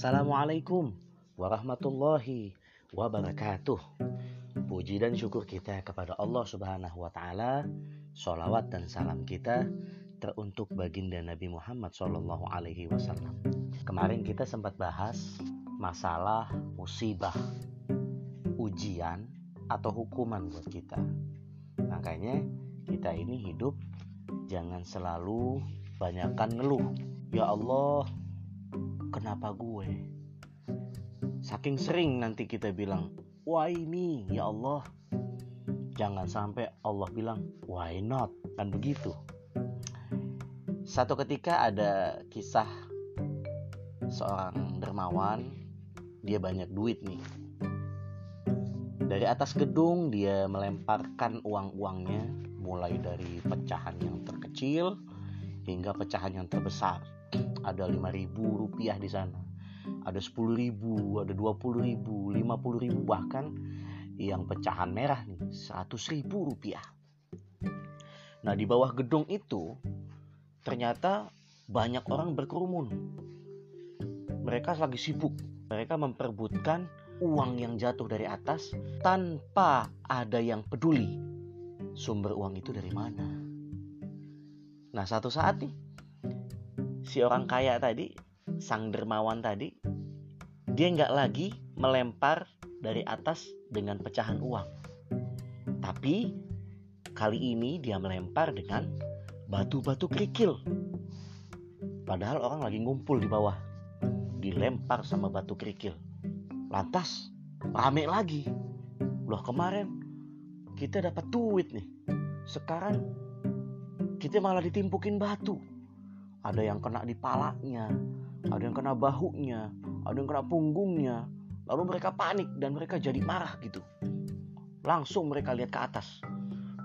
Assalamualaikum warahmatullahi wabarakatuh. Puji dan syukur kita kepada Allah Subhanahu wa taala. Salawat dan salam kita teruntuk baginda Nabi Muhammad Shallallahu alaihi wasallam. Kemarin kita sempat bahas masalah musibah, ujian atau hukuman buat kita. Makanya kita ini hidup jangan selalu banyakkan ngeluh. Ya Allah, kenapa gue? Saking sering nanti kita bilang, why me ya Allah? Jangan sampai Allah bilang, why not? Kan begitu. Satu ketika ada kisah seorang dermawan, dia banyak duit nih. Dari atas gedung dia melemparkan uang-uangnya mulai dari pecahan yang terkecil hingga pecahan yang terbesar ada 5000 rupiah di sana. Ada 10.000 ada 20.000 50.000 bahkan yang pecahan merah nih 100.000 rupiah. Nah di bawah gedung itu ternyata banyak orang berkerumun. Mereka lagi sibuk. Mereka memperbutkan uang yang jatuh dari atas tanpa ada yang peduli sumber uang itu dari mana. Nah, satu saat nih si orang kaya tadi, sang dermawan tadi, dia nggak lagi melempar dari atas dengan pecahan uang. Tapi kali ini dia melempar dengan batu-batu kerikil. Padahal orang lagi ngumpul di bawah. Dilempar sama batu kerikil. Lantas rame lagi. Loh kemarin kita dapat duit nih. Sekarang kita malah ditimpukin batu ada yang kena di palanya, ada yang kena bahunya, ada yang kena punggungnya. Lalu mereka panik dan mereka jadi marah gitu. Langsung mereka lihat ke atas.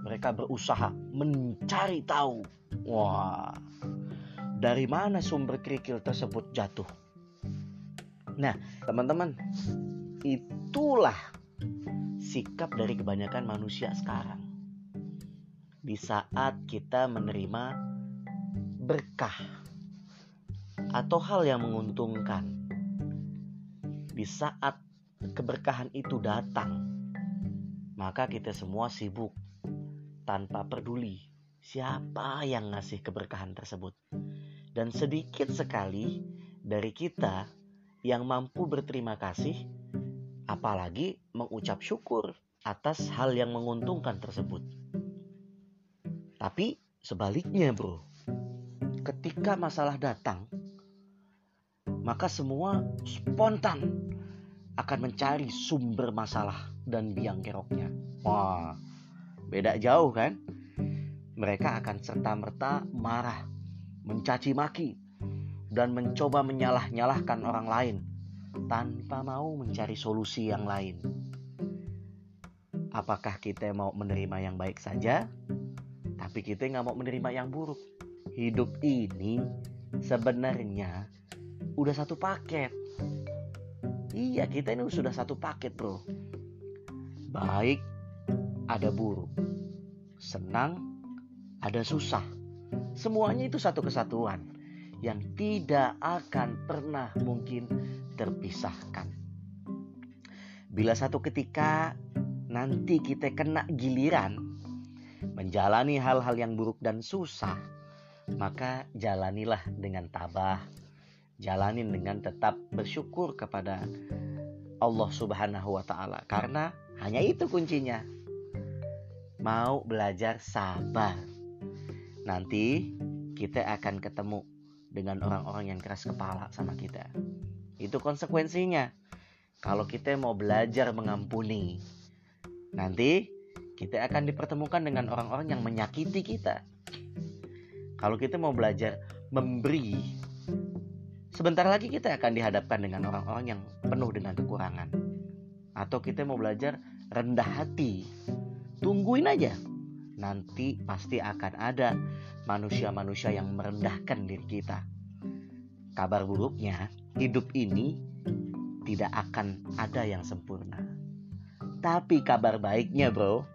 Mereka berusaha mencari tahu. Wah, dari mana sumber kerikil tersebut jatuh? Nah, teman-teman, itulah sikap dari kebanyakan manusia sekarang. Di saat kita menerima berkah atau hal yang menguntungkan. Di saat keberkahan itu datang, maka kita semua sibuk tanpa peduli siapa yang ngasih keberkahan tersebut. Dan sedikit sekali dari kita yang mampu berterima kasih, apalagi mengucap syukur atas hal yang menguntungkan tersebut. Tapi sebaliknya, bro, ketika masalah datang, maka semua spontan akan mencari sumber masalah dan biang keroknya. Wah, beda jauh kan? Mereka akan serta-merta marah, mencaci maki, dan mencoba menyalah-nyalahkan orang lain tanpa mau mencari solusi yang lain. Apakah kita mau menerima yang baik saja, tapi kita nggak mau menerima yang buruk? Hidup ini sebenarnya udah satu paket. Iya, kita ini sudah satu paket, Bro. Baik ada buruk. Senang ada susah. Semuanya itu satu kesatuan yang tidak akan pernah mungkin terpisahkan. Bila satu ketika nanti kita kena giliran menjalani hal-hal yang buruk dan susah, maka jalanilah dengan tabah. Jalanin dengan tetap bersyukur kepada Allah Subhanahu wa taala karena hanya itu kuncinya. Mau belajar sabar. Nanti kita akan ketemu dengan orang-orang yang keras kepala sama kita. Itu konsekuensinya. Kalau kita mau belajar mengampuni, nanti kita akan dipertemukan dengan orang-orang yang menyakiti kita. Kalau kita mau belajar memberi, sebentar lagi kita akan dihadapkan dengan orang-orang yang penuh dengan kekurangan. Atau kita mau belajar rendah hati, tungguin aja. Nanti pasti akan ada manusia-manusia yang merendahkan diri kita. Kabar buruknya, hidup ini tidak akan ada yang sempurna. Tapi kabar baiknya bro,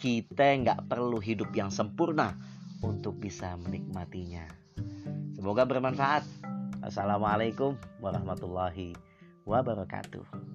kita nggak perlu hidup yang sempurna untuk bisa menikmatinya. Semoga bermanfaat. Assalamualaikum warahmatullahi wabarakatuh.